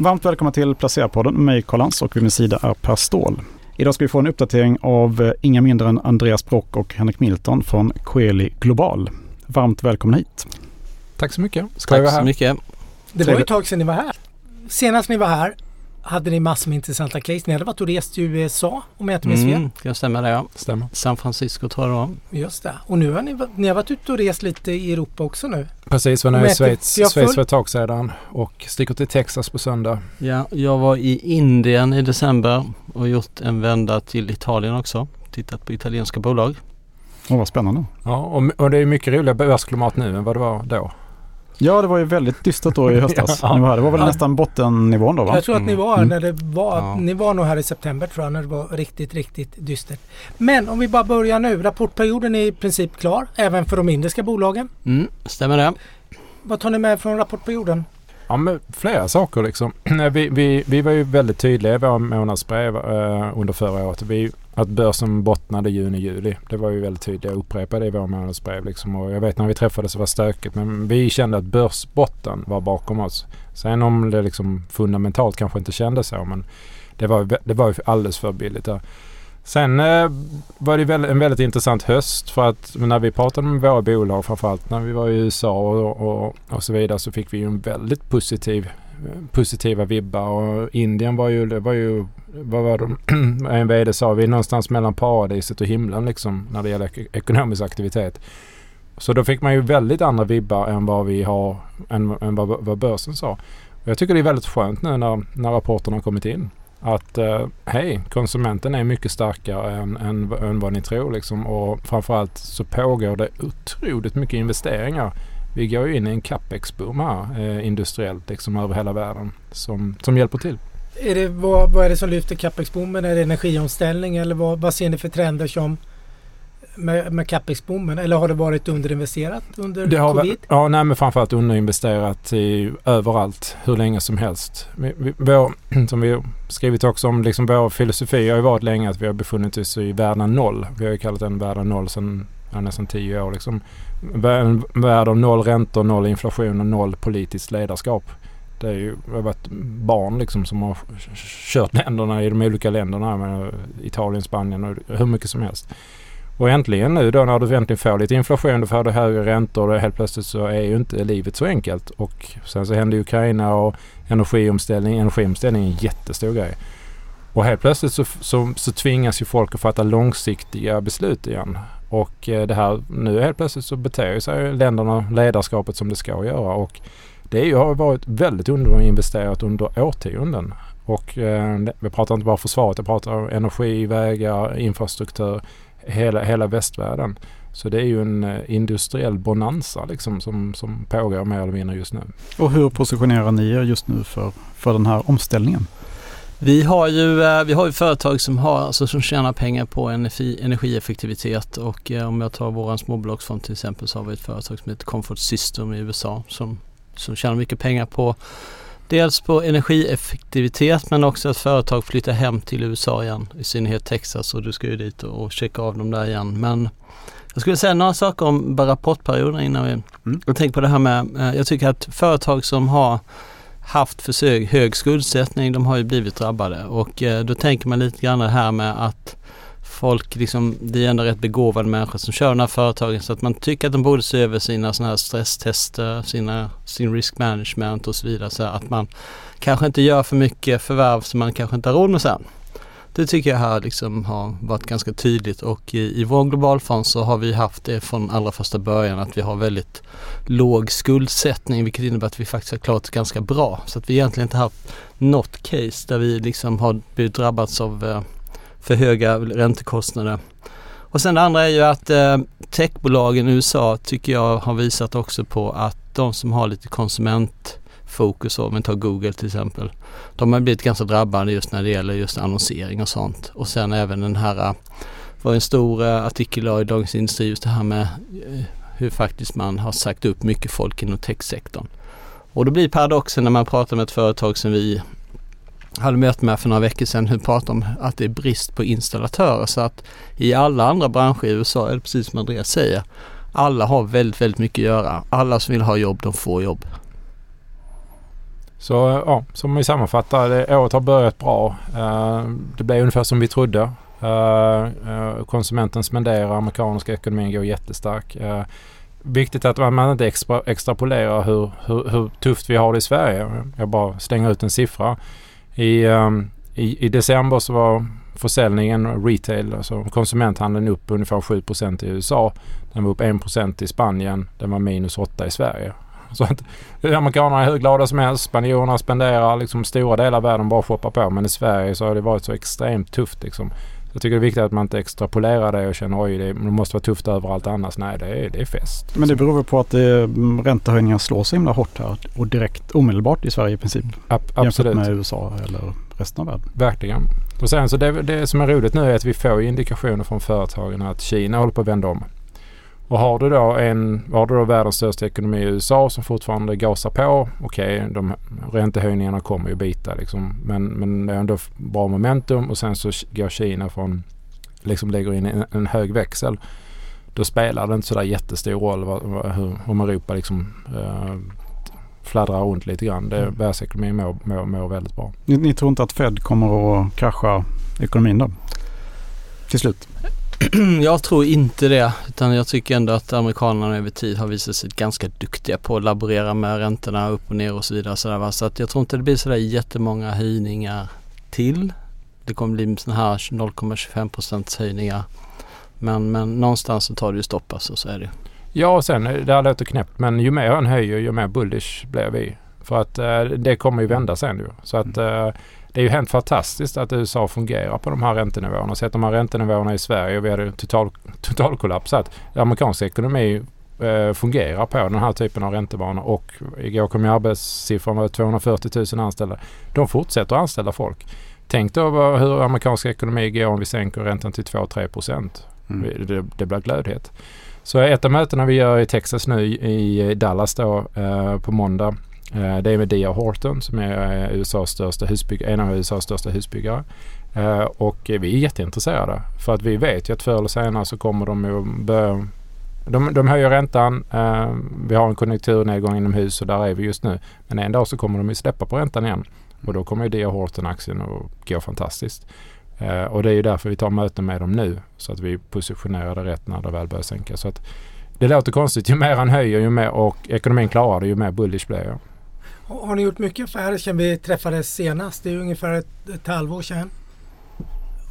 Varmt välkomna till Placerarpodden med mig Karl Lans och vid min sida är Per Ståhl. Idag ska vi få en uppdatering av eh, inga mindre än Andreas Brock och Henrik Milton från Coeli Global. Varmt välkomna hit. Tack så mycket. Ska Tack så mycket. Det var ju ett tag sedan ni var här. Senast ni var här hade ni massor med intressanta case. Ni hade varit och rest i USA om jag inte minns fel. Mm, det stämmer det ja. Stämmer. San Francisco tror jag det var. Just det. Och nu har ni, ni har varit ute och rest lite i Europa också nu. Precis, vi var i Schweiz, Schweiz för ett tag sedan och sticker till Texas på söndag. Ja, jag var i Indien i december och gjort en vända till Italien också. Tittat på italienska bolag. Åh, oh, vad spännande. Ja, och, och det är mycket roligare börsklimat nu än vad det var då. Ja, det var ju väldigt dystert då i höstas. ja. Det var väl ja. nästan bottennivån då va? Jag tror att ni var mm. när det var, ja. ni var nog här i september tror jag när det var riktigt, riktigt dystert. Men om vi bara börjar nu. Rapportperioden är i princip klar även för de indiska bolagen. Mm, stämmer det. Vad tar ni med från rapportperioden? Ja, men flera saker liksom. Vi, vi, vi var ju väldigt tydliga i våra månadsbrev eh, under förra året. Vi, att börsen bottnade juni-juli. Det var ju väldigt tydligt. Jag upprepade det i våra månadsbrev. Liksom. Och jag vet när vi träffades så var det stökigt. Men vi kände att börsbotten var bakom oss. Sen om det liksom fundamentalt kanske inte kändes så. Men det var, det var ju alldeles för billigt där. Sen eh, var det en väldigt intressant höst för att när vi pratade med våra bolag framförallt när vi var i USA och, och, och så vidare så fick vi ju en väldigt positiv positiva vibbar och Indien var ju, det var ju vad var det, en vd sa, vi är någonstans mellan paradiset och himlen liksom när det gäller ekonomisk aktivitet. Så då fick man ju väldigt andra vibbar än vad vi har, än, än vad, vad börsen sa. Och jag tycker det är väldigt skönt nu när, när rapporterna har kommit in. Att eh, hej, konsumenten är mycket starkare än, än, än vad ni tror liksom. Och framförallt så pågår det otroligt mycket investeringar vi går ju in i en capex-boom här eh, industriellt liksom över hela världen som, som hjälper till. Är det, vad, vad är det som lyfter capex-boomen? Är det energiomställning eller vad, vad ser ni för trender som med, med capex-boomen? Eller har det varit underinvesterat under det har covid? ja, nej men framförallt underinvesterat i, överallt hur länge som helst. Vi, vi, vår, som vi skrivit också om, liksom vår filosofi har ju varit länge att vi har befunnit oss i världen noll. Vi har ju kallat den världen noll sedan ja, nästan tio år. Liksom. En värld av noll räntor, noll inflation och noll politiskt ledarskap. Det, är ju, har varit barn liksom som har kört länderna i de olika länderna. Med eh, Italien, Spanien och hur mycket som helst. Och äntligen nu då när du äntligen får lite inflation, du får du högre räntor och helt plötsligt så är ju inte livet så enkelt. Och sen så händer Ukraina och energiomställning. Energiomställning är en jättestor grej. Och helt plötsligt så, så, så tvingas ju folk att fatta långsiktiga beslut igen. Och eh, det här, nu helt plötsligt så beter sig länderna ledarskapet som det ska göra. Och det har varit väldigt underinvesterat under årtionden. Och eh, vi pratar inte bara försvaret, jag pratar energi, vägar, infrastruktur, hela, hela västvärlden. Så det är ju en eh, industriell bonanza liksom som, som pågår mer eller mindre just nu. Och hur positionerar ni er just nu för, för den här omställningen? Vi har ju, eh, vi har ju företag som, har, alltså, som tjänar pengar på energi, energieffektivitet och eh, om jag tar vår småbolagsfond till exempel så har vi ett företag som heter Comfort System i USA som, som tjänar mycket pengar på dels på energieffektivitet men också att företag flyttar hem till USA igen, i synnerhet Texas och du ska ju dit och, checka av dem där igen. Men jag skulle säga några saker om rapportperioden innan vi... Mm. Jag tänker på det här med, eh, jag tycker att företag som har haft för hög skuldsättning, de har ju blivit drabbade och eh, då tänker man lite grann det här med att folk liksom, det är ändå rätt begåvade människor som kör de här företagen så att man tycker att de borde se över sina sådana här stresstester, sina, sin risk management och så vidare så att man kanske inte gör för mycket förvärv som man kanske inte har råd med sen. Det tycker jag här liksom har varit ganska tydligt och i, i vår globalfond så har vi haft det från allra första början att vi har väldigt låg skuldsättning vilket innebär att vi faktiskt har klarat det ganska bra. Så att vi egentligen inte haft något case där vi liksom har blivit drabbats av eh, för höga räntekostnader. Och sen det andra är ju att eh, techbolagen i USA tycker jag har visat också på att de som har lite konsument fokus om Men tar Google till exempel, de har blivit ganska drabbade just när det gäller just annonsering och sånt. Och sen även den här, eh, var en stor eh, artikel i Dagens Industri just det här med eh, hur faktiskt man har sagt upp mycket folk inom techsektorn. Och då blir paradoxen när man pratar med ett företag som vi hade möte med för några veckor sedan hur pratar om att det är brist på installatörer så att i alla andra branscher i USA är det precis som Andreas säger. Alla har väldigt, väldigt mycket att göra. Alla som vill ha jobb, de får jobb. Så eh, ja, som vi sammanfattar, det, året har börjat bra. Eh, det blev ungefär som vi trodde. Eh, konsumenten spenderar, amerikanska ekonomin går jättestark. Viktigt att man inte extra, extrapolerar hur, hur, hur, tufft vi har det i Sverige. Jag bara slänger ut en siffra. I, ehm, i, i december så var försäljningen retail, alltså konsumenthandeln upp ungefär 7% i USA. Den var upp 1% i Spanien. Den var minus 8 i Sverige. Så att amerikanerna är hur glada som helst. Spanjorerna spenderar liksom stora delar av världen bara shoppar på. Men i Sverige så har det varit så extremt tufft liksom. Jag tycker det är viktigt att man inte extrapolerar det och känner oj det måste vara tufft överallt annars. Nej det är, det är fest. Men det beror väl på att det, mm, räntehöjningar slår så himla hårt här och direkt omedelbart i Sverige i princip. Ab absolut. Jämfört med USA eller resten av världen. Verkligen. Och sen så det, det som är roligt nu är att vi får indikationer från företagen att Kina håller på att vända om. Och har du då, en, har du då världens största ekonomi i USA som fortfarande gasar på. Okej, okay, de räntehöjningarna kommer ju bita liksom. Men, men det är ändå bra momentum och sen så går Kina från, liksom lägger in en, en hög växel. Då spelar det inte sådär jättestor roll vad, vad, hur, om Europa liksom uh, fladdrar runt lite grann. Det, mm. Världsekonomin mår, mår, mår väldigt bra. Ni, ni tror inte att Fed kommer att krascha ekonomin då? Till slut? jag tror inte det. Utan jag tycker ändå att amerikanerna över tid har visat sig ganska duktiga på att laborera med räntorna upp och ner och så vidare. Så, där, så att jag tror inte det blir sådär jättemånga höjningar till. Det kommer bli sådana här 0,25% höjningar. Men, men någonstans så tar det ju stopp alltså, så är det Ja och sen, det här låter knäppt men ju mer han höjer ju mer bullish blir vi. För att eh, det kommer ju vända sen ju. Så att eh, det är ju helt fantastiskt att USA fungerar på de här räntenivåerna. Sett de här räntenivåerna i Sverige och vi hade total, totalkollapsat. Amerikansk ekonomi eh, fungerar på den här typen av räntebanor och igår kom ju arbetssiffran var 240 000 anställda. De fortsätter att anställa folk. Tänk då hur amerikansk ekonomi går om vi sänker räntan till 2-3 procent. Mm. Det, det blir glödhet. Så ett av mötena vi gör i Texas nu i Dallas då eh, på måndag Eh, det är med D.R. Horton som är eh, USAs största en av USAs största husbyggare. Eh, och vi är jätteintresserade för att vi vet ju att förr eller senare så kommer de att börja de, de höjer räntan. vi har en konjunkturnedgång inom hus och där är vi just nu. Men en dag så kommer de ju släppa på räntan igen. Och då kommer ju D.R. Horton-aktien att gå fantastiskt. och det är ju därför vi tar möten med dem nu. Så att vi positionerar det rätt när det väl börjar sänka. Så att det låter konstigt. Ju mer han höjer ju mer och ekonomin klarar det ju mer bullish blir jag. Har ni gjort mycket affärer sedan vi träffades senast? Det är ungefär ett, ett halvår sedan.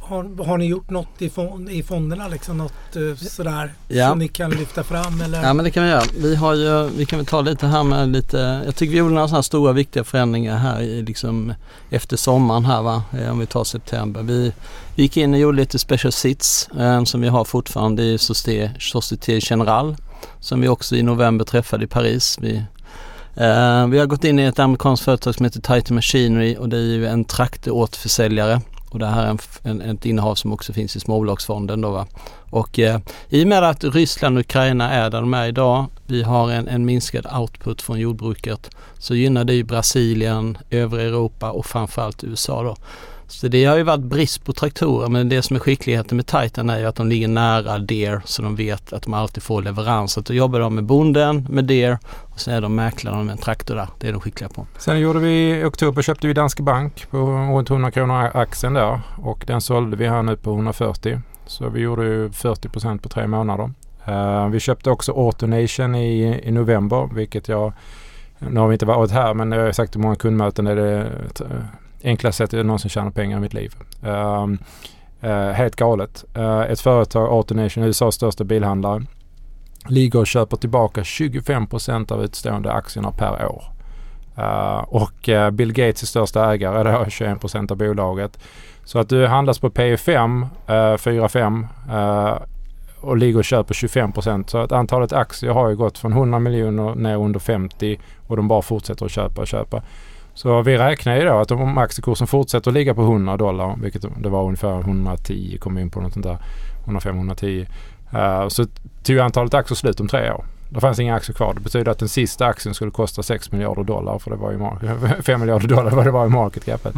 Har, har ni gjort något i, fond, i fonderna? Liksom något uh, sådär ja. som ni kan lyfta fram? Eller? Ja men det kan vi göra. Vi, har ju, vi kan väl ta lite här med lite, jag tycker vi gjorde några sådana stora viktiga förändringar här i, liksom, efter sommaren här va, eh, om vi tar september. Vi, vi gick in och gjorde lite special sits eh, som vi har fortfarande i Société Générale som vi också i november träffade i Paris. Vi Uh, vi har gått in i ett amerikanskt företag som heter Titan Machinery och det är ju en traktoråterförsäljare. Och det här är en, en, ett innehav som också finns i småbolagsfonden då va. Och eh, i och med att Ryssland och Ukraina är där de är idag, vi har en, en minskad output från jordbruket, så gynnar det ju Brasilien, övriga Europa och framförallt USA då. Så det har ju varit brist på traktorer men det som är skickligheten med Titan är ju att de ligger nära Deer så de vet att de alltid får leverans. Så då jobbar de med bonden, med Deer och sen är de mäklare med en traktor där. Det är de skickliga på. Sen gjorde vi i oktober köpte vi Danske Bank på runt 100 kronor aktien där och den sålde vi här nu på 140. Så vi gjorde ju 40% på tre månader. Uh, vi köpte också AutoNation i, i november vilket jag nu har vi inte varit här men jag har sagt i många kundmöten är det eh, enklaste sättet jag någonsin tjänat pengar i mitt liv. Um, uh, helt galet. Uh, ett företag, AutoNation, USAs största bilhandlare, ligger och köper tillbaka 25% av utstående aktierna per år. Uh, och uh, Bill Gates är största ägare, det har 21% av bolaget. Så att du handlas på P5, uh, 4-5 och ligger och köper 25% Så att antalet aktier har ju gått från 100 miljoner ner under 50 och de bara fortsätter att köpa och köpa. Så vi räknar ju då att om aktiekursen fortsätter att ligga på 100 dollar, vilket det var ungefär 110, kom in på något sånt där, 105-110. Uh, eh, så tog antalet aktier slut om tre år. Det fanns inga aktier kvar. Det betyder att den sista aktien skulle kosta 6 miljarder dollar för det var ju 5 miljarder dollar vad det var i market capet.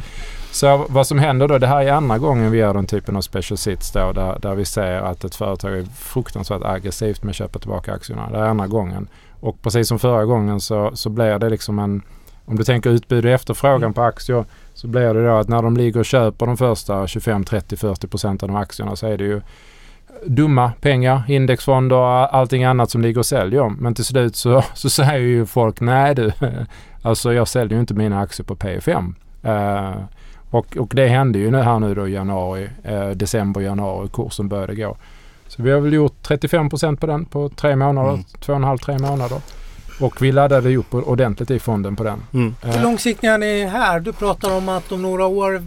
Så vad som händer då, det här är andra gången vi gör den typen av special sits då där, där vi ser att ett företag är fruktansvärt aggressivt med att köpa tillbaka aktierna. Det är andra gången. Och precis som förra gången så, så blir det liksom en om du tänker utbud och efterfrågan på aktier så blir det då att när de ligger och köper de första 25, 30, 40 procent av aktierna så är det ju dumma pengar, indexfonder och allting annat som ligger och säljer. Men till slut så, så säger ju folk nej du, alltså jag säljer ju inte mina aktier på P5. Uh, eh, och, och det hände ju nu här nu då i januari, uh, december, januari, kursen började gå. Så vi har väl gjort 35 procent på den på tre månader, mm. två och en halv, tre månader. Och vi laddade upp ordentligt i fonden på den. Mm. Hur uh, långsiktiga är ni här? Du pratar om att om några år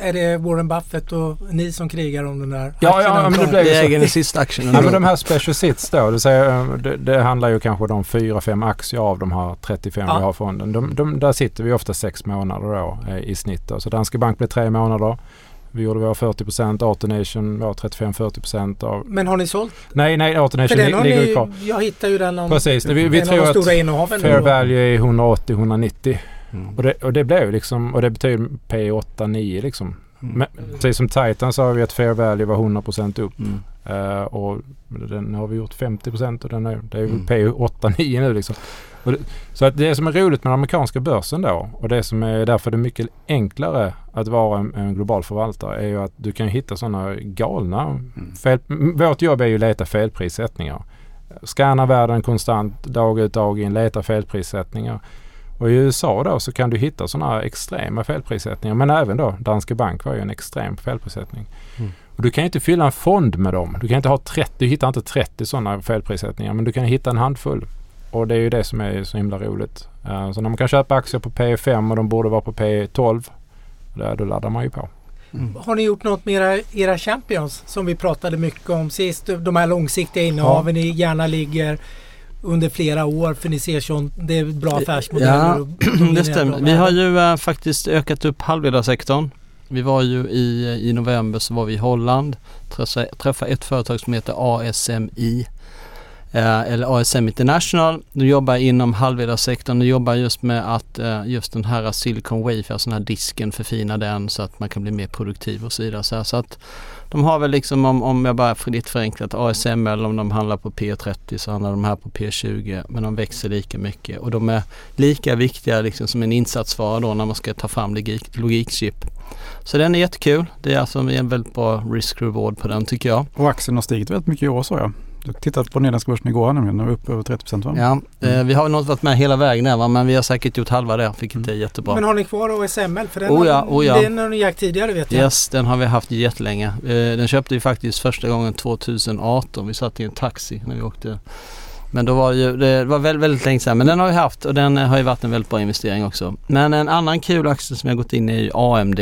är det Warren Buffett och ni som krigar om den där Ja, ja men det blir ju äger den sista aktien. Ja, men de här special sits då. Det, säger, det, det handlar ju kanske om fyra, fem aktier av de här 35 ja. vi har i fonden. De, de, där sitter vi ofta sex månader då eh, i snitt. Då. Så Danske Bank blir tre månader. Vi gjorde våra 40 procent, Autonation var 35-40 procent av... Men har ni sålt? Nej, nej, Autonation ligger ni, kvar. Jag hittar ju den om... Precis, vi, vi tror att fair value är 180-190. Mm. Och, det, och det ju liksom, och det betyder P8-9 liksom. Mm. Men, precis som Titan så har vi att fair value var 100% upp. Mm. Uh, och den har vi gjort 50% och den är, det är mm. P8-9 nu liksom. Det, så att det som är roligt med den amerikanska börsen då och det som är därför det är mycket enklare att vara en, en global förvaltare är ju att du kan hitta sådana galna mm. fel. Vårt jobb är ju att leta felprissättningar. Scanna världen konstant dag ut dag in, leta felprissättningar. Och i USA då så kan du hitta sådana extrema felprissättningar. Men även då Danske Bank var ju en extrem felprissättning. Mm. Och du kan inte fylla en fond med dem. Du kan inte ha 30, du hittar inte 30 sådana felprissättningar men du kan hitta en handfull. Och det är ju det som är så himla roligt. Uh, så när man kan köpa aktier på P5 och de borde vara på P12. Där, då laddar man ju på. Mm. Har ni gjort något med era, era champions som vi pratade mycket om sist? De här långsiktiga innehaven ja. ni gärna ligger under flera år för ni ser så det är bra affärsmodeller. Ja, det stämmer. Vi har ju äh, faktiskt ökat upp halvledarsektorn. Vi var ju i, i november så var vi i Holland, träffade, träffade ett företag som heter ASMI eh, eller ASM International. De jobbar inom halvledarsektorn. De jobbar just med att eh, just den här Silicon Wafer, alltså den här disken, förfina den så att man kan bli mer produktiv och så vidare. Så att de har väl liksom om, om jag bara fritt förenklat ASML om de handlar på P30 så handlar de här på P20 men de växer lika mycket och de är lika viktiga liksom som en insatsvara då när man ska ta fram logik, logikchip. Så den är jättekul. Det är alltså en väldigt bra risk-reward på den tycker jag. Och aktien har stigit väldigt mycket i år så jag. Du tittade på Nederländska börsen igår nämligen, nu är upp över 30 procent va? Ja, mm. eh, vi har nog varit med hela vägen där va? men vi har säkert gjort halva det, vilket mm. är jättebra. Men har ni kvar OSML? För den, oh ja, oh ja. den har ni ägt tidigare vet jag. Yes, den har vi haft jättelänge. Eh, den köpte vi faktiskt första gången 2018. Vi satt i en taxi när vi åkte. Men då var det ju, det var väldigt, väldigt länge sedan. Men den har vi haft och den har ju varit en väldigt bra investering också. Men en annan kul aktie som jag gått in i är AMD.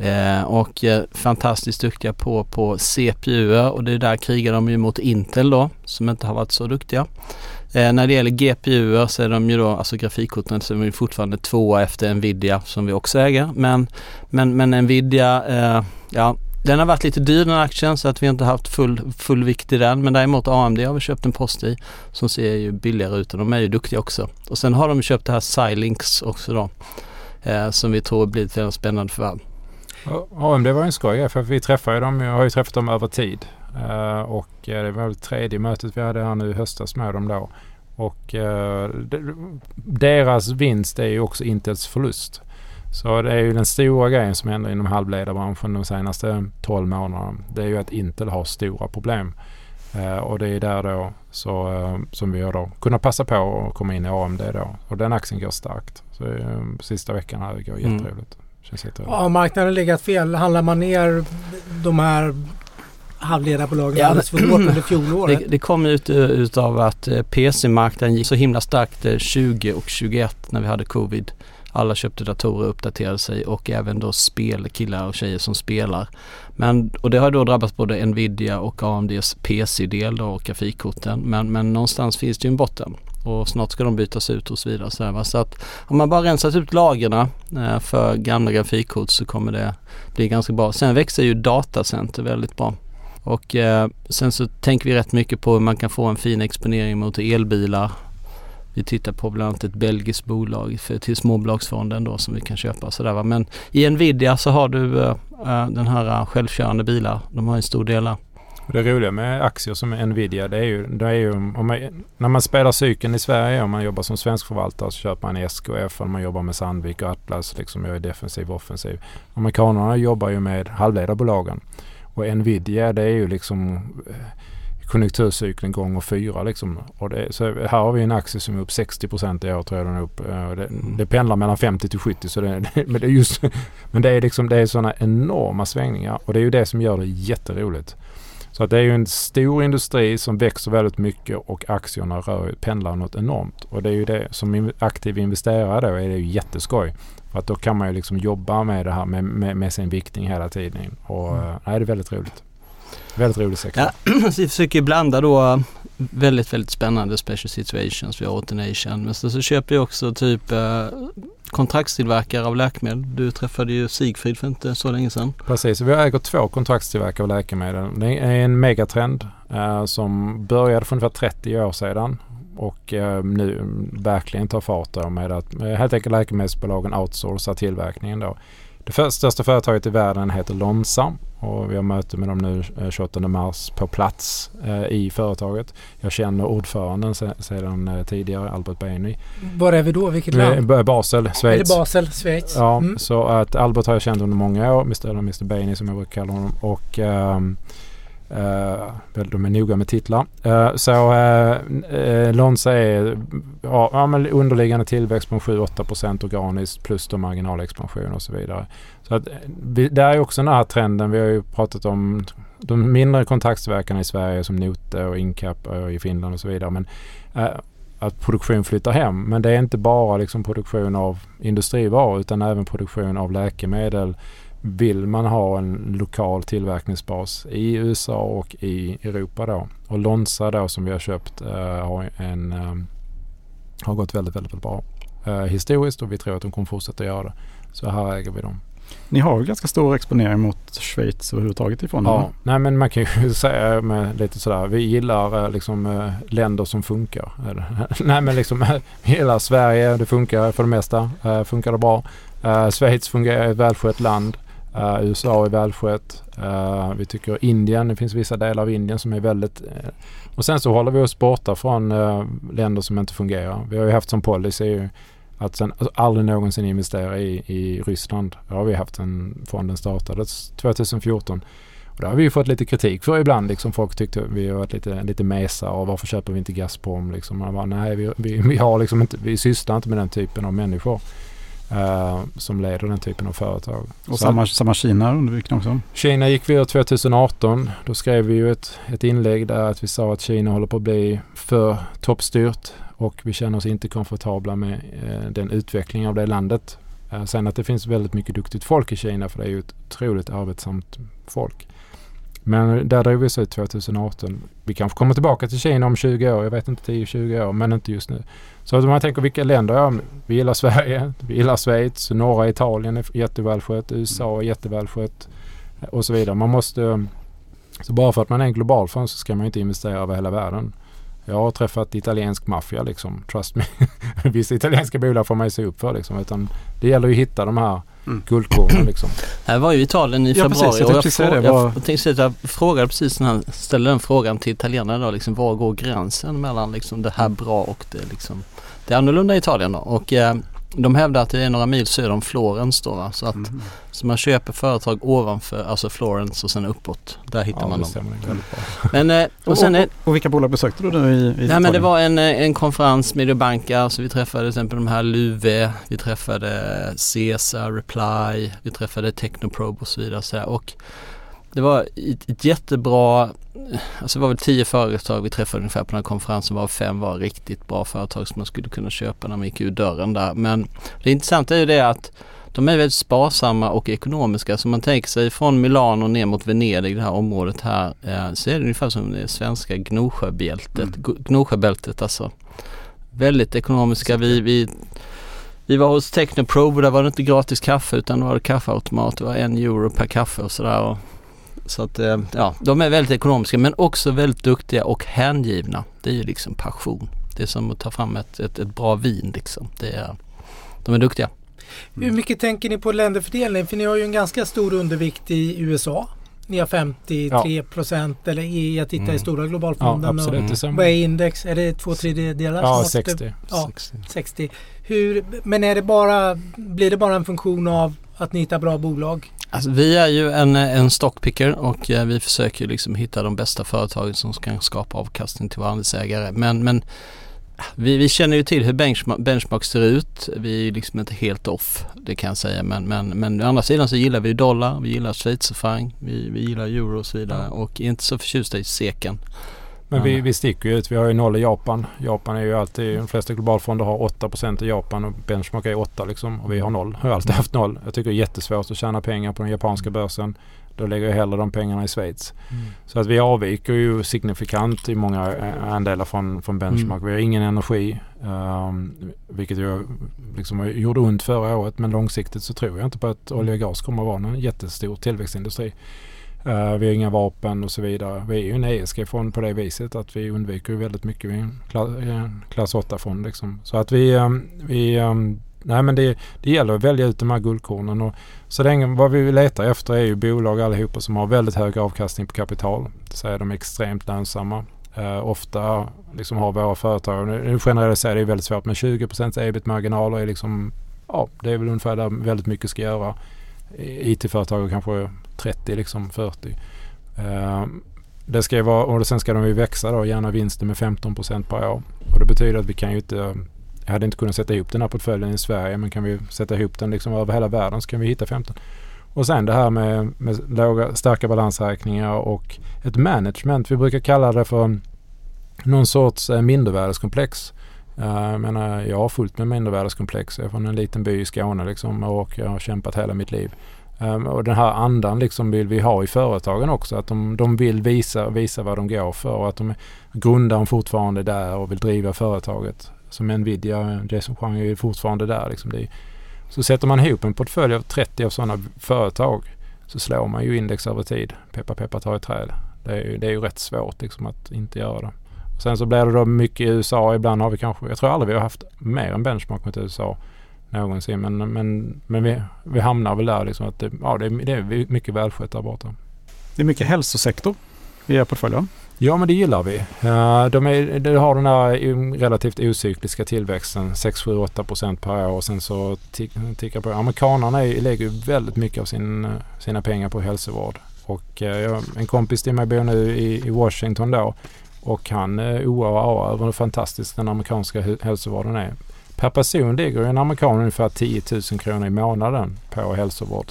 Eh, och eh, fantastiskt duktiga på, på CPU och det är där krigar de ju mot Intel då som inte har varit så duktiga. Eh, när det gäller GPU så är de ju då, alltså grafikkorten, så är de ju fortfarande tvåa efter Nvidia som vi också äger. Men, men, men Nvidia, eh, ja den har varit lite dyr den aktien så att vi inte haft full, full vikt i den. Men däremot AMD har vi köpt en post i som ser ju billigare ut och de är ju duktiga också. Och sen har de köpt det här Xilinx också då. Eh, som vi tror blir ett väldigt spännande förvärv. AMD var en skoj för vi träffade dem, jag har ju träffat dem över tid. Uh, och uh, det var väl tredje mötet vi hade här nu i höstas med dem då. Och uh, deras vinst är ju också Intels förlust. Så det är ju den stora grejen som händer inom halvledarbranschen de senaste 12 månaderna. Det är ju att Intel har stora problem. och det är där då så, som vi har då kunnat passa på att komma in i AMD då. Och den aktien går starkt. Så sista veckan här går jätteroligt. Mm. Ja, marknaden har legat fel. Handlar man ner de här halvledarbolagen ja, alldeles för hårt under fjolåret? Det, det kom ut utav att eh, PC-marknaden gick så himla starkt 20 eh, och 21 när vi hade covid. Alla köpte datorer och uppdaterade sig och även då spel, killar och tjejer som spelar. Men, och det har då drabbat både Nvidia och AMDs PC-del och grafikkorten. Men, men någonstans finns det ju en botten och snart ska de bytas ut och så vidare. Så, här, så att om man bara rensat ut lagren eh, för gamla grafikkort så kommer det bli ganska bra. Sen växer ju datacenter väldigt bra. Och eh, sen så tänker vi rätt mycket på hur man kan få en fin exponering mot elbilar. Vi tittar på bland annat ett belgiskt bolag för, till småbolagsfonden då som vi kan köpa. Så där, va? Men i Nvidia så har du eh, eh den här självkörande bilar. De har en stor del det roliga med aktier som Nvidia det är ju, det är ju om man, när man spelar cykeln i Sverige om man jobbar som svensk förvaltare så köper man SKF och man jobbar med Sandvik och Atlas liksom jag är defensiv och offensiv. Amerikanerna jobbar ju med halvledarbolagen och Nvidia det är ju liksom eh, konjunkturcykeln gånger fyra liksom. Och det, så här har vi en aktie som är upp 60 procent i år tror jag den är upp. Eh, det, mm. det pendlar mellan 50 till 70 så det, men det är just Men det är liksom det är sådana enorma svängningar och det är ju det som gör det jätteroligt. Så det är ju en stor industri som växer väldigt mycket och aktierna rör, pendlar något enormt. Och det är ju det som aktiv investerare då är det ju jätteskoj. För att då kan man ju liksom jobba med det här med, med, med sin viktning hela tiden. Och mm. nej, det är väldigt roligt. Väldigt rolig sektor. Ja, vi försöker blanda då väldigt, väldigt spännande special situations. Vi har Automation. Men så, så köper vi också typ eh, kontraktstillverkare av läkemedel. Du träffade ju Sigfrid för inte så länge sedan. Precis, vi äger två kontraktstillverkare av läkemedel. Det är en megatrend eh, som började för ungefär 30 år sedan och eh, nu verkligen tar fart med att eh, helt enkelt läkemedelsbolagen outsourcar tillverkningen då. Det största företaget i världen heter Lonsa och vi har möte med dem nu 28 eh, mars på plats eh, i företaget. Jag känner ordföranden sedan eh, tidigare, Albert Beni. Var är vi då? Vilket land? Basel, Schweiz. Är det Basel, Schweiz? Ja, mm. så att Albert har jag känt under många år, Mr. Mr. Beni som jag brukar kalla honom. Och um, Uh, de är noga med titlar. Uh, så uh, Lonza är ja, men underliggande tillväxt på 7-8% organiskt plus då marginalexpansion och så vidare. Så att, vi, det är också den här trenden. Vi har ju pratat om de mindre kontaktverkarna i Sverige som Note och Incap och i Finland och så vidare. Men att produktion flyttar hem. Men det är inte bara liksom produktion av industrivaror utan även produktion av läkemedel vill man ha en lokal tillverkningsbas i USA och i Europa då. Och Lonsa då som vi har köpt uh, har, en, um, har gått väldigt, väldigt, bra uh, historiskt och vi tror att de kommer fortsätta göra det. Så här äger vi dem. Ni har ju ganska stor exponering mot Schweiz överhuvudtaget ifrån Ja, nej men man kan ju säga med lite sådär. Vi gillar liksom länder som funkar. nej men liksom vi gillar Sverige, det funkar för det mesta. funkar det bra. Schweiz fungerar, ett välskött land. Eh, uh, USA är välskött. Uh, vi tycker Indien, det finns vissa delar av Indien som är väldigt... Uh, och sen så håller vi oss borta från länder som inte fungerar. Vi har ju haft som policy att sen alltså aldrig någonsin investera i, i Ryssland. Det har vi haft sen fonden startades 2014. Och det har vi ju fått lite kritik för ibland. Liksom folk tyckte vi har varit lite, lite mesa och varför köper vi inte Gazprom liksom. Man bara, nej vi, vi, vi, har liksom inte, vi sysslar inte med den typen av människor. Uh, som leder den typen av företag. Och samma, samma Kina undviker också? Kina gick vi ur 2018. Då skrev vi ju ett, ett inlägg där att vi sa att Kina håller på att bli för toppstyrt och vi känner oss inte komfortabla med uh, den utvecklingen av det landet. Uh, sen att det finns väldigt mycket duktigt folk i Kina för det är ju ett otroligt arbetsamt folk. Men där drog vi oss ut 2018. Vi kanske kommer tillbaka till Kina om 20 år. Jag vet inte 10-20 år men inte just nu. Så om man tänker vilka länder, ja, vi gillar Sverige, vi gillar Schweiz, norra Italien är jättevälskött, USA är jättevälskött och så vidare. Man måste, så bara för att man är en global fond så ska man inte investera över hela världen. Jag har träffat italiensk maffia liksom, trust me. Vissa italienska bolag får man ju se upp för liksom. Utan det gäller ju att hitta de här mm. guldkornen liksom. Jag var ju i Italien i februari ja, precis, jag och jag, fråga, jag, jag, tänkte säga jag frågade precis när han ställde den frågan till italienarna då liksom, var går gränsen mellan liksom det här bra och det liksom det annorlunda i Italien då och eh, de hävdar att det är några mil söder om Florens då va? Så att mm. så man köper företag ovanför, alltså Florens och sen uppåt. Där hittar ja, man dem. Men, eh, och, sen är, och, och, vilka bolag besökte du då i, i Nej men det var en, eh, en konferens, Mediobanca, så vi träffade till exempel de här Luve, vi träffade Cesar, Reply, vi träffade Technoprobe och så vidare. Så här. Och det var ett, ett jättebra, alltså det var väl tio företag vi träffade ungefär på den här konferensen var fem var riktigt bra företag som man skulle kunna köpa när man gick ur dörren där. Men det intressanta är ju det att de är väldigt sparsamma och ekonomiska. Så man tänker sig från Milano ner mot Venedig, det här området här, eh, så är det ungefär som det svenska Gnosjöbältet. Mm. Gnosjöbältet alltså. Väldigt ekonomiska. Vi, vi, vi var hos Technoprobe där var det inte gratis kaffe utan det var kaffeautomat. Det var en euro per kaffe och sådär. Så att eh, ja, de är väldigt ekonomiska men också väldigt duktiga och hängivna. Det är ju liksom passion. Det är som att ta fram ett, ett, ett bra vin liksom. Det är, de är duktiga. Mm. Hur mycket tänker ni på länderfördelning? För ni har ju en ganska stor undervikt i USA. ni har 53 procent ja. eller i, jag tittar mm. i stora globalfonden. Ja, absolut. Och, vad är index? Är det två tredjedelar? Ja, 60. Ja, 60. 60. Hur, men är det bara, blir det bara en funktion av att ni hittar bra bolag? Alltså, vi är ju en, en stockpicker och eh, vi försöker liksom hitta de bästa företagen som kan skapa avkastning till våra andelsägare. Men, men vi, vi, känner ju till hur benchmark, benchmark ser ut. Vi är liksom inte helt off, det kan jag säga. Men, men, men å andra sidan så gillar vi dollar, vi gillar schweizerfranc, vi, vi gillar euro och så vidare och är inte så förtjusta i seken. Men vi, vi sticker ju ut. Vi har ju noll i Japan. Japan är ju alltid, de flesta globalfonder har 8% i Japan och benchmark är 8 liksom. Och vi har noll. Har alltid haft noll. Jag tycker det är jättesvårt att tjäna pengar på den japanska börsen. Då lägger jag hellre de pengarna i Schweiz. Mm. Så att vi avviker ju signifikant i många andelar från, från benchmark. Mm. Vi har ingen energi. Um, vilket jag liksom gjorde ont förra året. Men långsiktigt så tror jag inte på att olja och gas kommer att vara en jättestor tillväxtindustri. Uh, vi har inga vapen och så vidare. Vi är ju en ESG-fond på det viset att vi undviker väldigt mycket. Vi är en eh, klass, klass 8-fond liksom. Så att vi, um, vi um, nej men det, det gäller att välja ut de här guldkornen. Och så länge, vad vi letar efter är ju bolag allihopa som har väldigt hög avkastning på kapital. Så är de är extremt lönsamma. Uh, ofta liksom har våra företag, nu generaliserar det är väldigt svårt, men 20 ebit-marginaler är liksom, ja det är väl ungefär där väldigt mycket ska göra. IT-företag kanske 30, liksom 40. Eh, det ska vara, och sen ska de ju växa då, gärna vinsten med 15% per år. Och det betyder att vi kan ju inte jag hade inte kunnat sätta ihop den här portföljen i Sverige men kan vi sätta ihop den liksom över hela världen så kan vi hitta 15. Och sen det här med, med låga, starka balansräkningar och ett management. Vi brukar kalla det för någon sorts eh, mindervärdeskomplex. Eh, jag menar, jag har fullt med mindervärdeskomplex. Jag är från en liten by i Skåne liksom och jag har kämpat hela mitt liv. Ehm, och den här andan liksom vill vi ha i företagen också. Att de, de vill visa, visa vad de går för och att de grundar fortfarande där och vill driva företaget som Nvidia, Jason Chang är fortfarande där. Liksom det är, så sätter man ihop en portfölj av 30 av sådana företag så slår man ju index över tid. Peppa peppa tar i träd. Det är, ju, det är ju rätt svårt liksom att inte göra det. Och sen så blir det då mycket i USA. Ibland har vi kanske, jag tror aldrig vi har haft mer än benchmark mot USA någonsin. Men, men, men vi, vi hamnar väl där liksom att det, ja, det, är, det är mycket välskött där borta. Det är mycket hälsosektor i er portfölj Ja men det gillar vi. de, är, de har den här relativt ocykliska tillväxten 6, 7, 8 procent per år och sen så tickar på. Amerikanerna är, lägger väldigt mycket av sin, sina pengar på hälsovård. Och eh, en kompis till mig bor nu i, i Washington då och han oroar över hur fantastisk den amerikanska hälsovården är. Per person ligger en amerikan ungefär 10 000 kronor i månaden på hälsovård.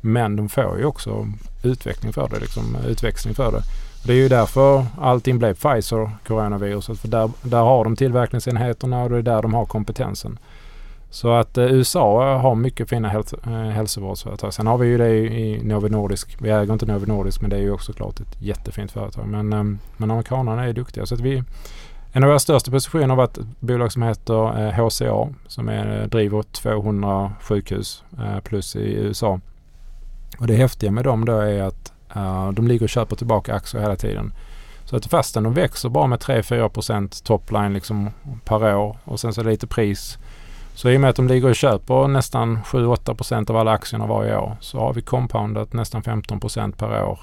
Men de får ju också utveckling för det, liksom, utväxling för det. Det är ju därför allting blev Pfizer, coronaviruset. För där, där har de tillverkningsenheterna och det är där de har kompetensen. Så att eh, USA har mycket fina häls eh, hälsovårdsföretag. Sen har vi ju det i Novo Nordisk. Vi äger inte Novo Nordisk men det är ju också klart ett jättefint företag. Men, eh, men amerikanerna är duktiga. Så att vi, en av våra största positioner har varit ett bolag som heter eh, HCA som är, eh, driver 200 sjukhus eh, plus i USA. Och det häftiga med dem då är att Uh, de ligger och köper tillbaka aktier hela tiden. Så att fastän de växer bara med 3-4% topline liksom per år och sen så är det lite pris. Så i och med att de ligger och köper nästan 7-8% av alla aktierna varje år så har vi compoundat nästan 15% per år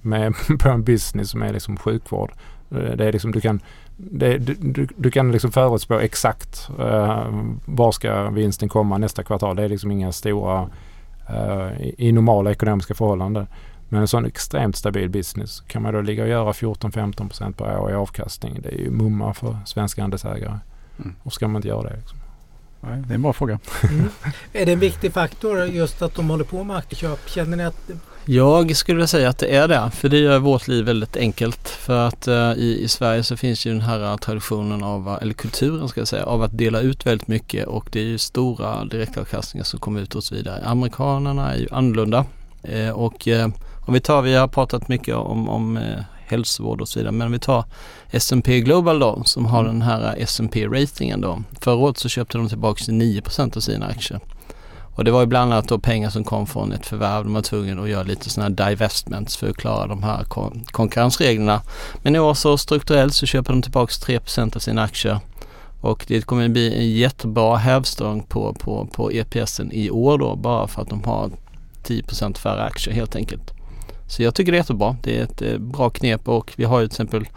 med, på en business som är liksom sjukvård. Det är liksom, du kan, det, du, du, kan liksom förutspå exakt uh, var ska vinsten komma nästa kvartal. Det är liksom inga stora uh, i normala ekonomiska förhållanden. Men en sån extremt stabil business kan man då ligga och göra 14-15% per år i avkastning. Det är ju mumma för svenska andelsägare. Mm. Och ska man inte göra det? Liksom? Nej, det är en bra fråga. Mm. Är det en viktig faktor just att de håller på med aktieköp? Känner ni att jag skulle säga att det är det, för det gör vårt liv väldigt enkelt. För att eh, i, i, Sverige så finns ju den här traditionen av, eh, eller kulturen ska jag säga, av att dela ut väldigt mycket och det är ju stora direktavkastningar som kommer ut och så vidare. Amerikanerna är ju annorlunda eh, och eh, om vi tar, vi har pratat mycket om, om eh, hälsovård och så vidare, men om vi tar S&P Global då som har den här S&P ratingen då. Förra året så köpte de tillbaka 9% av sina aktier. Och det var ju bland annat då pengar som kom från ett förvärv. De var tvungna att göra lite sådana här divestments för att klara de här kon konkurrensreglerna. Men i år så strukturellt så köper de tillbaka 3% av sina aktier. Och det kommer att bli en jättebra hävstång på, på, på EPSen i år då bara för att de har 10% färre aktier helt enkelt. Så jag tycker det är jättebra. Det är ett eh, bra knep och vi har ju till exempel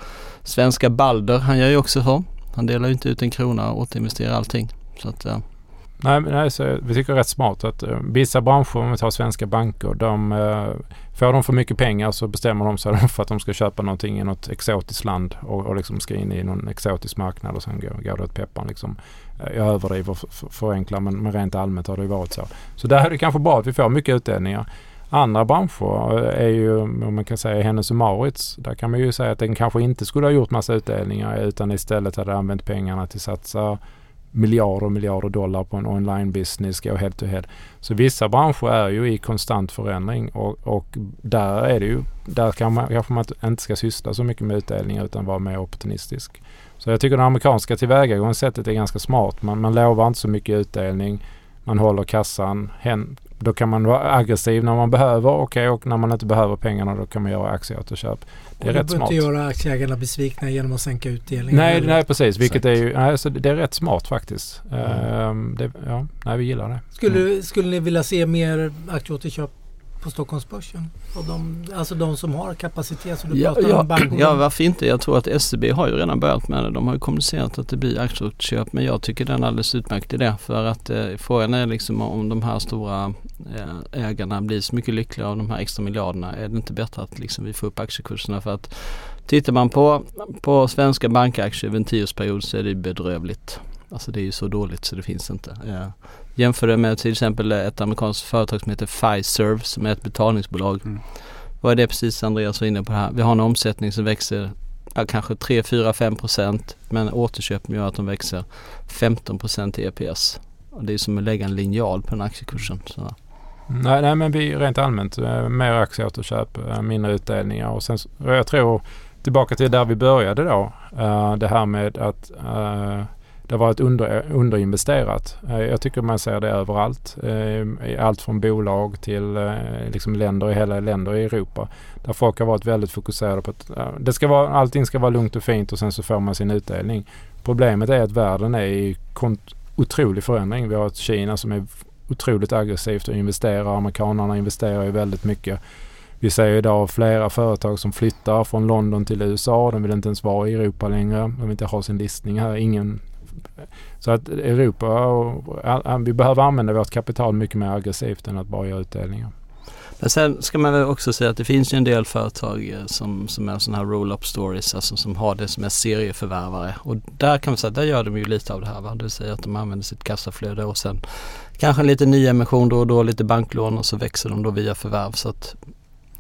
svenska Balder. Han gör ju också så. Han delar ju inte ut en krona och återinvesterar allting. Så att. Nej, nej så vi tycker det är rätt smart att uh, vissa branscher, om vi tar svenska banker, de, uh, får de för mycket pengar så bestämmer de sig för att de ska köpa någonting i något exotiskt land och, och liksom ska in i någon exotisk marknad och sen går, går det åt pepparn. Liksom. Eh, uh, jag överdriver och förenklar men, men rent allmänt har det ju varit så. Så där är det kanske bra att vi får mycket utdelningar. Andra branscher är ju, om man kan säga Hennes och Maurits. Där kan man ju säga att den kanske inte skulle ha gjort massa utdelningar utan istället hade använt pengarna till att satsa miljarder och miljarder dollar på en online business, gå head to head. Så vissa branscher är ju i konstant förändring och, och där är det ju, där kan man, kanske man inte ska syssla så mycket med utdelningar utan vara mer opportunistisk. Så jag tycker det amerikanska tillvägagångssättet är ganska smart. Man, man lovar inte så mycket utdelning. Man håller kassan. Hen, då kan man vara aggressiv när man behöver okay, och när man inte behöver pengarna då kan man göra aktieåterköp. Det är rätt smart. Du inte göra aktieägarna besvikna genom att sänka utdelningen. Nej, nej precis. Vilket är ju, nej, så det är rätt smart faktiskt. Mm. Uh, det, ja, nej, vi gillar det. Skulle, mm. skulle ni vilja se mer aktieåterköp på Stockholmsbörsen? Och de, alltså de som har kapacitet som du ja, pratar ja, om banker. Ja varför inte? Jag tror att SEB har ju redan börjat med det. De har ju kommunicerat att det blir aktieköp men jag tycker det är en alldeles utmärkt idé för att eh, frågan är liksom om de här stora eh, ägarna blir så mycket lyckliga av de här extra miljarderna. Är det inte bättre att liksom vi får upp aktiekurserna för att tittar man på, på svenska bankaktier över en tioårsperiod så är det bedrövligt. Alltså det är ju så dåligt så det finns inte. Ja. Jämför det med till exempel ett amerikanskt företag som heter Fiserv som är ett betalningsbolag. Mm. Vad är det precis Andreas var inne på här? Vi har en omsättning som växer ja, kanske 3, 4, 5 procent men återköpen gör att de växer 15 procent i EPS. Och det är som att lägga en linjal på den aktiekursen. Så. Nej, nej, men vi rent allmänt eh, mer aktieåterköp, eh, mindre utdelningar och sen jag tror tillbaka till där vi började då. Uh, det här med att det har varit under, underinvesterat. Eh, jag tycker man ser det överallt. Eh, allt från bolag till eh, liksom länder i hela länder i Europa. Där folk har varit väldigt fokuserade på att det ska vara, allting ska vara lugnt och fint och sen så får man sin utdelning. Problemet är att världen är i otrolig förändring. Vi har ett Kina som är otroligt aggressivt och investerar. Amerikanerna investerar ju väldigt mycket. Vi ser idag flera företag som flyttar från London till USA. De vill inte ens vara i Europa längre. De vill inte ha sin listning här. Ingen så att Europa, och, vi behöver använda vårt kapital mycket mer aggressivt än att bara göra utdelningar. Men sen ska man väl också säga att det finns ju en del företag eh, som, som är sådana här roll-up stories, alltså som har det som är serieförvärvare. Och där kan man säga, där gör de ju lite av det här. Va? Det vill säga att de använder sitt kassaflöde och sen kanske en liten nyemission då och då, lite banklån och så växer de då via förvärv. Så att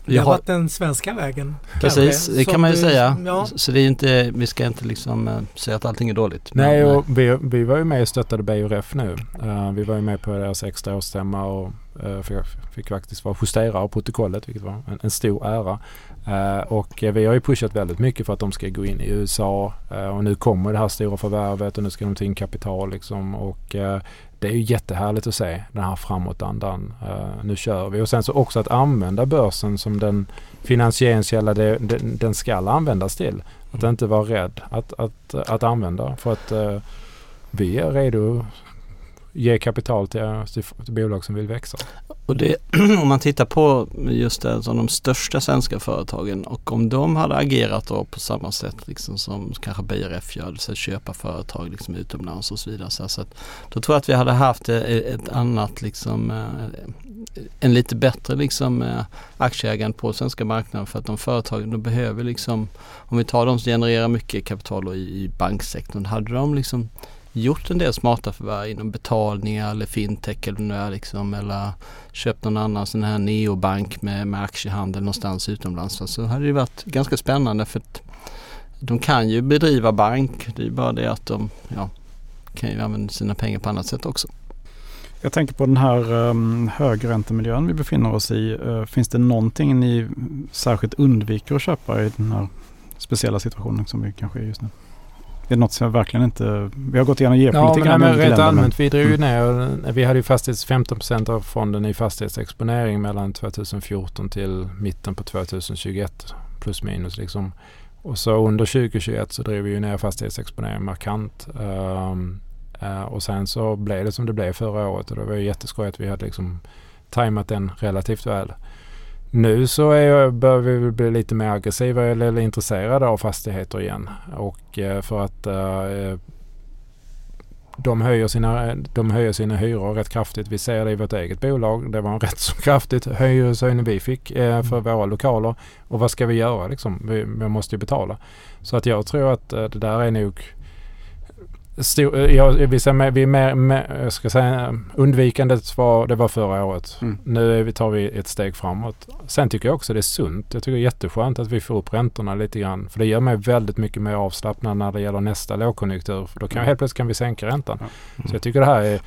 det har varit den svenska vägen. Precis, kanske, det kan man ju du, säga. Ja. Så det är inte, vi ska inte liksom uh, säga att allting är dåligt. Nej, och vi, vi var ju med och stöttade BRF nu. Uh, vi var ju med på deras extra årsstämma och uh, fick, fick faktiskt vara justerare av protokollet vilket var en, en stor ära. Uh, och vi har ju pushat väldigt mycket för att de ska gå in i USA och nu kommer det här stora förvärvet och nu ska de ta in kapital liksom och det är ju jättehärligt att se den här framåtandan. Uh, nu kör vi. Och sen så också att använda börsen som den finansieringskälla det, den, den ska användas till. Att inte vara rädd att, att, att använda. För att uh, vi är redo ge kapital till, eh, till, till bolag som vill växa. Och det, om man tittar på just det, som de största svenska företagen och om de hade agerat då på samma sätt liksom som kanske BRF gör, så köpa företag liksom utomlands och så vidare. Så att, då tror jag att vi hade haft eh, ett annat liksom eh, en lite bättre liksom aktieägande på svenska marknaden för att de företagen de behöver liksom om vi tar de som genererar mycket kapital i, i banksektorn, hade de liksom gjort en del smarta förvärv inom betalningar eller fintech eller nu är liksom eller köpt någon annan sån här neobank med, med aktiehandel någonstans utomlands. Så hade det varit ganska spännande för att de kan ju bedriva bank. Det är bara det att de ja, kan ju använda sina pengar på annat sätt också. Jag tänker på den här um, högräntemiljön vi befinner oss i. Uh, finns det någonting ni särskilt undviker att köpa i den här speciella situationen som vi kanske är just nu? Det är något som jag verkligen inte... Vi har gått igenom geopolitiken. Ja, men, men rent allmänt. Vi drog ju ner... Vi hade ju fastighets 15 av fonden i fastighetsexponering mellan 2014 till mitten på 2021. Plus minus liksom. Och så under 2021 så drev vi ju ner fastighetsexponeringen markant. Um, uh, och sen så blev det som det blev förra året och det var ju jätteskoj att vi hade liksom tajmat den relativt väl. Nu så är, bör vi bli lite mer aggressiva eller, intresserade av fastigheter igen. Och eh, för att eh, de höjer, sina, de höjer sina hyror rätt kraftigt. Vi ser det i vårt eget bolag. Det var en rätt så kraftigt hyreshöjning vi fick eh, för mm. våra lokaler. Och vad ska vi göra liksom? Vi, vi måste ju betala. Så att jag tror att eh, det där är nog Stor, eh, jag, vi, ser vi är mer, mer, jag ska säga, undvikandet var, det var förra året. Mm. Nu tar vi ett steg framåt. Sen tycker jag också det är sunt. Jag tycker det är jätteskönt att vi får upp räntorna lite grann. För det gör mig väldigt mycket mer avslappnad när det gäller nästa lågkonjunktur. För då kan mm. helt plötsligt kan vi sänka räntan. Mm. Så jag tycker det här är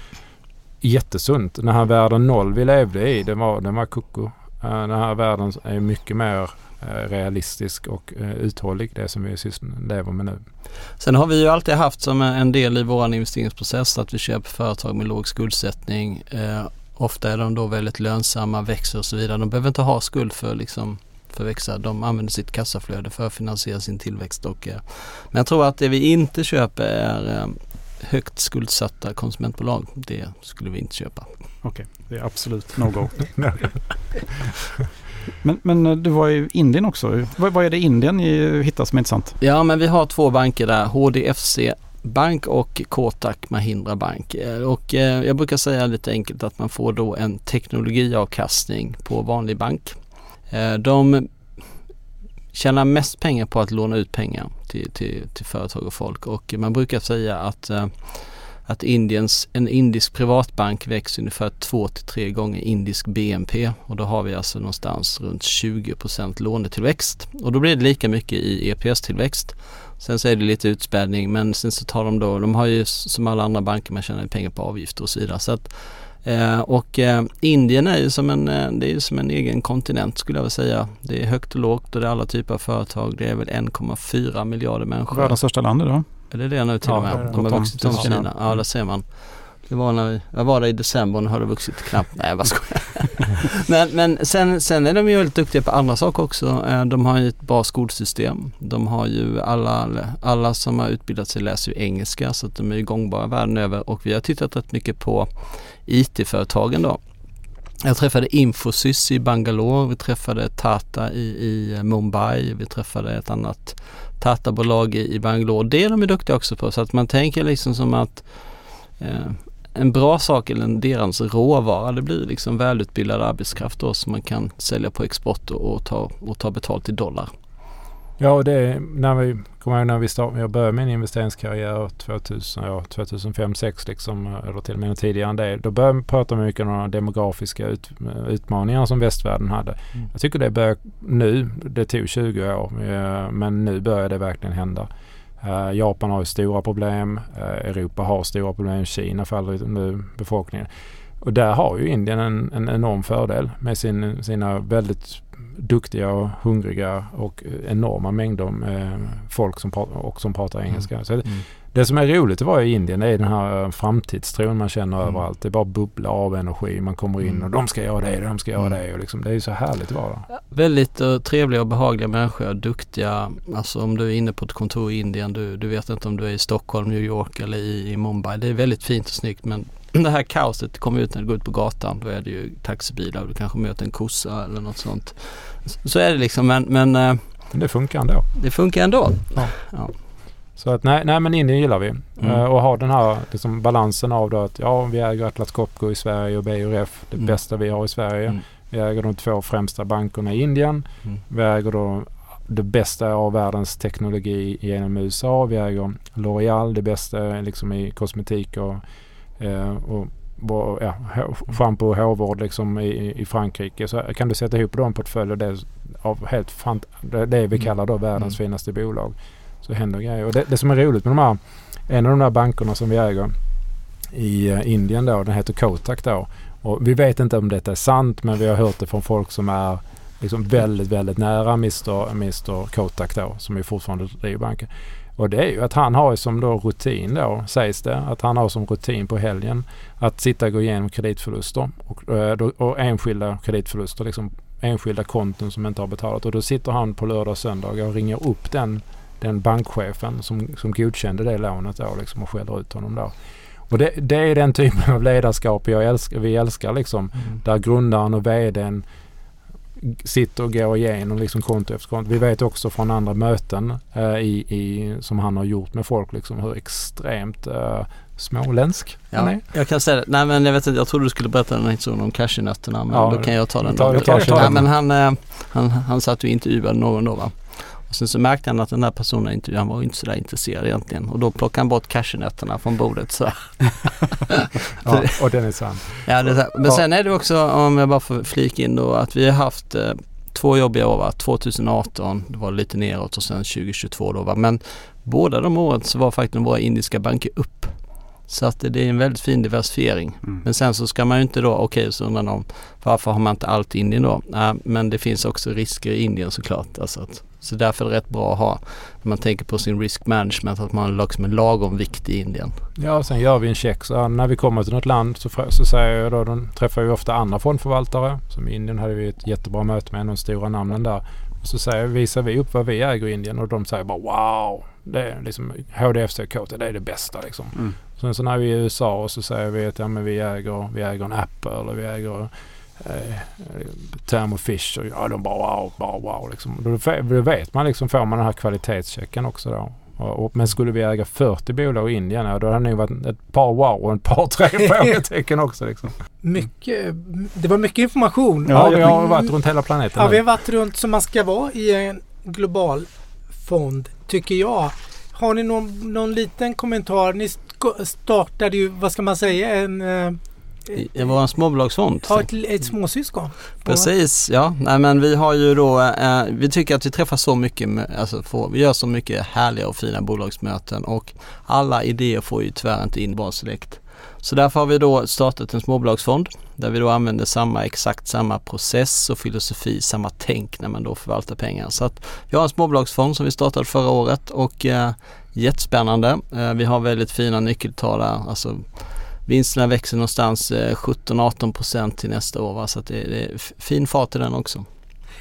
jättesunt. Den här världen noll vi levde i, den var, den var koko. Uh, den här världen är mycket mer Eh, realistisk och eh, uthållig, det som vi lever med nu. Sen har vi ju alltid haft som en del i vår investeringsprocess att vi köper företag med låg skuldsättning. Eh, ofta är de då väldigt lönsamma, växer och så vidare. De behöver inte ha skuld för liksom för växa. De använder sitt kassaflöde för att finansiera sin tillväxt. Och, eh, men jag tror att det vi inte köper är eh, högt skuldsatta konsumentbolag. Det skulle vi inte köpa. Okej, okay. det är absolut no-go. Men, men eh, du var i Indien också. Vad, vad är det Indien hittar som är intressant? Ja, men vi har två banker där. HDFC Bank och Kotak Mahindra Bank. Eh, och eh, jag brukar säga lite enkelt att man får då en teknologiavkastning på vanlig bank. Eh, de tjänar mest pengar på att låna ut pengar till, till, till företag och folk och man brukar säga att att Indiens, en indisk privatbank växer ungefär två till tre gånger indisk BNP och då har vi alltså någonstans runt 20% lånetillväxt och då blir det lika mycket i EPS-tillväxt. Sen så är det lite utspädning men sen så tar de då, de har ju som alla andra banker man tjänar pengar på avgifter och så vidare. Så att, eh, och eh, Indien är ju som en, eh, det är som en egen kontinent skulle jag vilja säga. Det är högt och lågt och det är alla typer av företag. Det är väl 1,4 miljarder människor. Världens största land idag? Är det det nu till ja, och med? De har vuxit som Kina. Ja, det ser man. Det var när vi, jag var där i december och nu har det vuxit knappt. Nej jag bara skojar. men men sen, sen är de ju väldigt duktiga på andra saker också. Eh, de har ju ett bra skolsystem. De har ju alla, alla som har utbildat sig läser ju engelska så att de är ju gångbara världen över och vi har tittat rätt mycket på IT-företagen då. Jag träffade Infosys i Bangalore, vi träffade Tata i, i Mumbai, vi träffade ett annat Tata-bolag i, i Bangalore. Det är de är duktiga också på så att man tänker liksom som att eh, en bra sak eller deras råvara det blir liksom välutbildad arbetskraft då som man kan sälja på export och, och, ta, och ta betalt i dollar. Ja, och det när vi kommer ihåg när vi start, jag började min investeringskarriär 2000, ja, 2005 6 liksom, eller till och med tidigare än det. Då började vi prata mycket om de demografiska ut, utmaningar som västvärlden hade. Mm. Jag tycker det börjar nu, det tog 20 år, eh, men nu börjar det verkligen hända. Uh, Japan har ju stora problem, uh, Europa har stora problem, Kina faller nu befolkningen. Och där har ju Indien en, en enorm fördel med sin, sina väldigt duktiga och hungriga och enorma mängder med folk som, och som pratar mm. engelska. Mm. Så det, mm. det, som är roligt att vara i Indien är den här framtidstron man känner mm. överallt. Det är bara bubbla av energi. Man kommer in mm. och de ska göra det, de ska göra det. Och liksom, det är så härligt att vara ja, Väldigt uh, trevliga och behagliga människor, duktiga. Alltså om du är inne på ett kontor i Indien, du, du vet inte om du är i Stockholm, New York eller i, i Mumbai. Det är väldigt fint och snyggt men det här kaoset kommer ut när du går ut på gatan. Då är det ju taxibilar och du kanske möter en kossa eller något sånt. Så är det liksom men... Men eh, det funkar ändå. Det funkar ändå. Ja. ja. Så att nej, nej men Indien gillar vi. Mm. Uh, och ha den här liksom, balansen av då att ja vi äger Atlas Copco i Sverige och BRF. Det mm. bästa vi har i Sverige. Mm. Vi äger de två främsta bankerna i Indien. Mm. Vi äger då det bästa av världens teknologi genom USA. Vi äger L'Oreal, det bästa liksom i kosmetik och Eh, och ja, schampo och hårvård liksom i, i Frankrike. Så kan du sätta ihop de portföljer det, av helt fant det, vi mm. kallar då världens mm. finaste bolag. Så händer grejer. Och det, det som är roligt med de här, en av de där bankerna som vi äger i uh, Indien då, den heter Kotak då. Och vi vet inte om detta är sant men vi har hört det från folk som är liksom väldigt, väldigt nära Mr, Mr Kotak då som är fortfarande driver banken. Och det är ju att han har som då rutin då, sägs det, att han har som rutin på helgen att sitta och gå igenom kreditförluster och, eh, och enskilda kreditförluster, liksom enskilda konton som inte har betalat. Och då sitter han på lördag och söndag och ringer upp den, den bankchefen som, som godkände det lånet då liksom och skäller ut honom då. Och det, det är den typen av ledarskap jag älskar, vi älskar liksom. Mm. Där grundaren och VDn sitter och går igenom liksom konto efter konto. Vi vet också från andra möten eh, i, i, som han har gjort med folk liksom hur extremt eh, småländsk ja, han är. Jag kan säga det. Nej men jag vet inte, jag trodde du skulle berätta den historien om cashewnötterna men Ja, då kan jag ta den. ta- då. ta- ta Nej, den. men han, eh, han, han satt och intervjuade någon då va. Och sen så märkte han att den där personen i intervjun, var inte sådär intresserad egentligen. Och då plockade han bort cashewnötterna från bordet så. Ja, och den är sann. Ja, det är här. Men sen är det också, om jag bara får flika in då, att vi har haft eh, två jobbiga år va. 2018, det var lite neråt och sen 2022 då va. Men båda de åren så var faktiskt våra indiska banker upp. Så att det är en väldigt fin diversifiering. Mm. Men sen så ska man ju inte då, okej så undrar någon varför har man inte allt Indien då? Nej, men det finns också risker i Indien såklart. Alltså att, så därför är det rätt bra att ha, när man tänker på sin risk management, att man har liksom en lagom vikt i Indien. Ja, och sen gör vi en check. Så när vi kommer till något land så, så säger jag då, de träffar vi ofta andra fondförvaltare. Som i Indien hade vi ett jättebra möte med en av de stora namnen där. Och så säger, visar vi upp vad vi äger i Indien och de säger bara wow. Det är liksom HDFC KT, det är det bästa liksom. Mm. Sen så när vi är i USA och så säger vi att ja, men vi, äger, vi äger en Apple eller vi äger eh, Thermo Fisher. Ja, de bara wow, bara wow liksom. Då, vet man liksom, får man den här kvalitetschecken också då. Och, och, men skulle vi äga 40 bolag i Indien, ja, då hade det nog varit ett par wow och ett par tre frågetecken också. Liksom. Mycket, det var mycket information. Ja, vi har varit runt hela planeten Ja, vi nu. har varit runt som man ska vara i en global fond, tycker jag. Har ni någon, någon liten kommentar? Ni startade ju, vad ska man säga, en, eh, I, vår småbolagsfond. ja, ett, ett småsyskon. Precis, ja. Nej, men vi har ju då, eh, vi tycker att vi träffar så mycket, med, alltså får, vi gör så mycket härliga och fina bolagsmöten och alla idéer får ju tyvärr inte in bara direkt. Så därför har vi då startat en småbolagsfond där vi då använder samma, exakt samma process och filosofi, samma tänk när man då förvaltar pengar. Så att vi har en småbolagsfond som vi startade förra året och eh, jättespännande. Eh, vi har väldigt fina nyckeltal där, alltså vinsterna växer någonstans eh, 17-18 procent till nästa år. Va? Så det, det är fin fart i den också.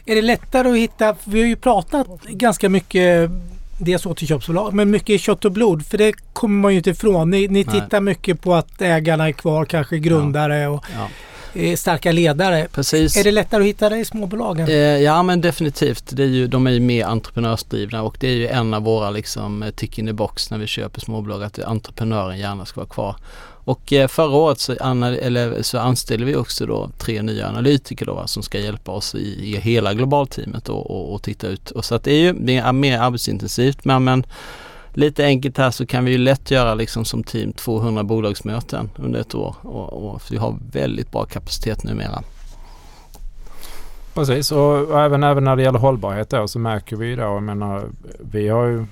Är det lättare att hitta, vi har ju pratat ganska mycket dels återköpsbolag men mycket kött och blod för det kommer man ju inte ifrån. Ni, ni tittar mycket på att ägarna är kvar, kanske grundare och Ja. eh, starka ledare. Precis. Är det lättare att hitta det i småbolagen? Eh, ja men definitivt. Det är ju, de är ju mer entreprenörsdrivna och det är ju en av våra liksom eh, tick in the box när vi köper småbolag att entreprenören gärna ska vara kvar. Och eh, förra året så, eller, så anställde vi också då tre nya analytiker då, som ska hjälpa oss i, i hela globalteamet och, och, och titta ut. Och så att det är ju det är mer arbetsintensivt men, men lite enkelt här så kan vi ju lätt göra liksom som team 200 bolagsmöten under ett år och, och vi har väldigt bra kapacitet numera. Precis och, och även, även när det gäller hållbarhet då så märker vi då, jag menar, vi har ju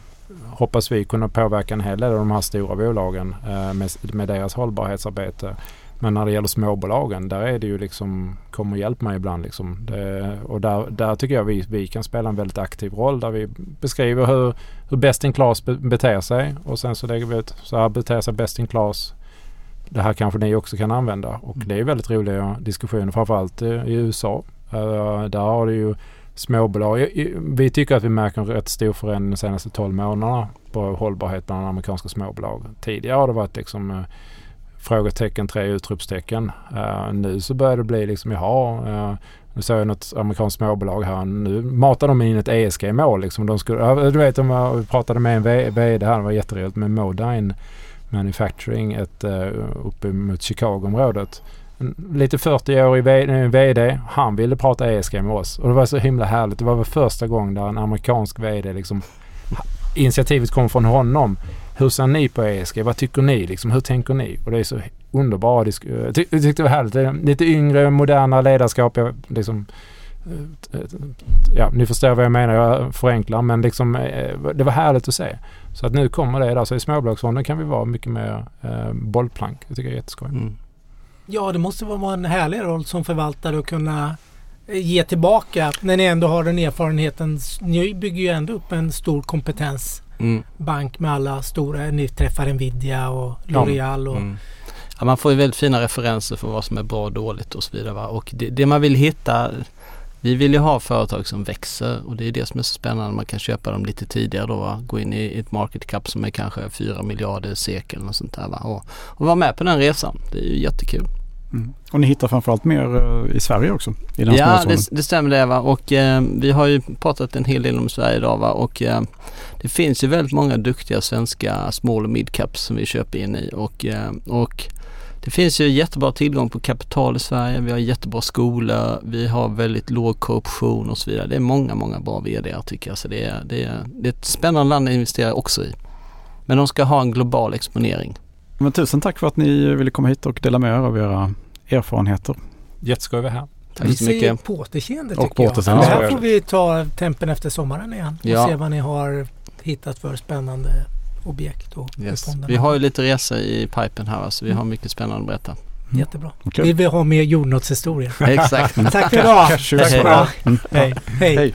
hoppas vi kunna påverka en hel del av de här stora bolagen eh, med, med deras hållbarhetsarbete. Men när det gäller småbolagen där är det ju liksom kom och hjälp mig ibland liksom. Det, och där, där tycker jag vi, vi kan spela en väldigt aktiv roll där vi beskriver hur, hur best in class be, beter sig och sen så lägger vi ut så här beter sig best in class. Det här kanske ni också kan använda och det är väldigt roliga diskussioner framförallt i, i USA. Uh, där har du ju småbolag. Vi tycker att vi märker en rätt stor förändring de senaste 12 månaderna på hållbarhet bland amerikanska småbolag. Tidigare har det varit liksom eh, frågetecken, tre utropstecken. Uh, nu så börjar det bli liksom, jaha, uh, nu såg jag något amerikanskt småbolag här. Nu matar de in ett ESG-mål. Liksom. De skulle, du vet, om vi pratade med en VD här, det var jätteroligt, med Modine Manufacturing ett, uh, uppe mot Chicago-området. Lite 40-årig VD, eh, han ville prata ESG med oss. Och det var så himla härligt. Det var väl första gången där en amerikansk VD liksom initiativet kom från honom. Hur ser ni på ESG? Vad tycker ni? Liksom, hur tänker ni? Och det är så underbara eh, Jag ty- tyckte det var härligt. Det Lite yngre, moderna ledarskap. Jag, liksom, eh, ja, ni förstår vad jag menar. Jag förenklar. Men liksom, det var härligt att se. Så att nu kommer det där. Så i småbolagsfonden kan vi vara mycket mer eh, bollplank. Det tycker jag är jätteskoj. Mm. Ja, det måste vara en härlig roll som förvaltare att kunna eh, ge tillbaka när ni ändå har den erfarenheten. Ni bygger ju ändå upp en stor kompetensbank Mm. med alla stora. Ni träffar Nvidia och L'Oreal och Mm. Ja, man får ju väldigt fina referenser för vad som är bra och dåligt och så vidare. Va? Och det, det man vill hitta, vi vill ju ha företag som växer och det är det som är så spännande. Man kan köpa dem lite tidigare då, va? gå in i ett market cap som är kanske 4 miljarder SEK eller något sånt där. Va? Och, och vara med på den resan. Det är ju jättekul. Mm. Och ni hittar framförallt mer uh, i Sverige också? I den ja, det, det, stämmer det va. Och uh, vi har ju pratat en hel del om Sverige idag va. Och uh, det finns ju väldigt många duktiga svenska small och midcaps som vi köper in i. Och, och det finns ju jättebra tillgång på kapital i Sverige. Vi har jättebra skolor. Vi har väldigt låg korruption och så vidare. Det är många, många bra VD tycker jag. Så det är, det, är, det är ett spännande land att investera också i. Men de ska ha en global exponering. Men tusen tack för att ni ville komma hit och dela med er av era erfarenheter. Jätteskoj att vara här. Tack vi så mycket. på återseende tycker och på återseende. jag. Det här får vi ta tempen efter sommaren igen och ja. se vad ni har hittat för spännande objekt och yes. Vi har ju lite resor i pipen här så vi har mycket spännande att berätta. Mm. Jättebra. Okay. Vi vill ha mer jordnötshistorier. Exakt. Tack för idag. Hej. Hej. Hej.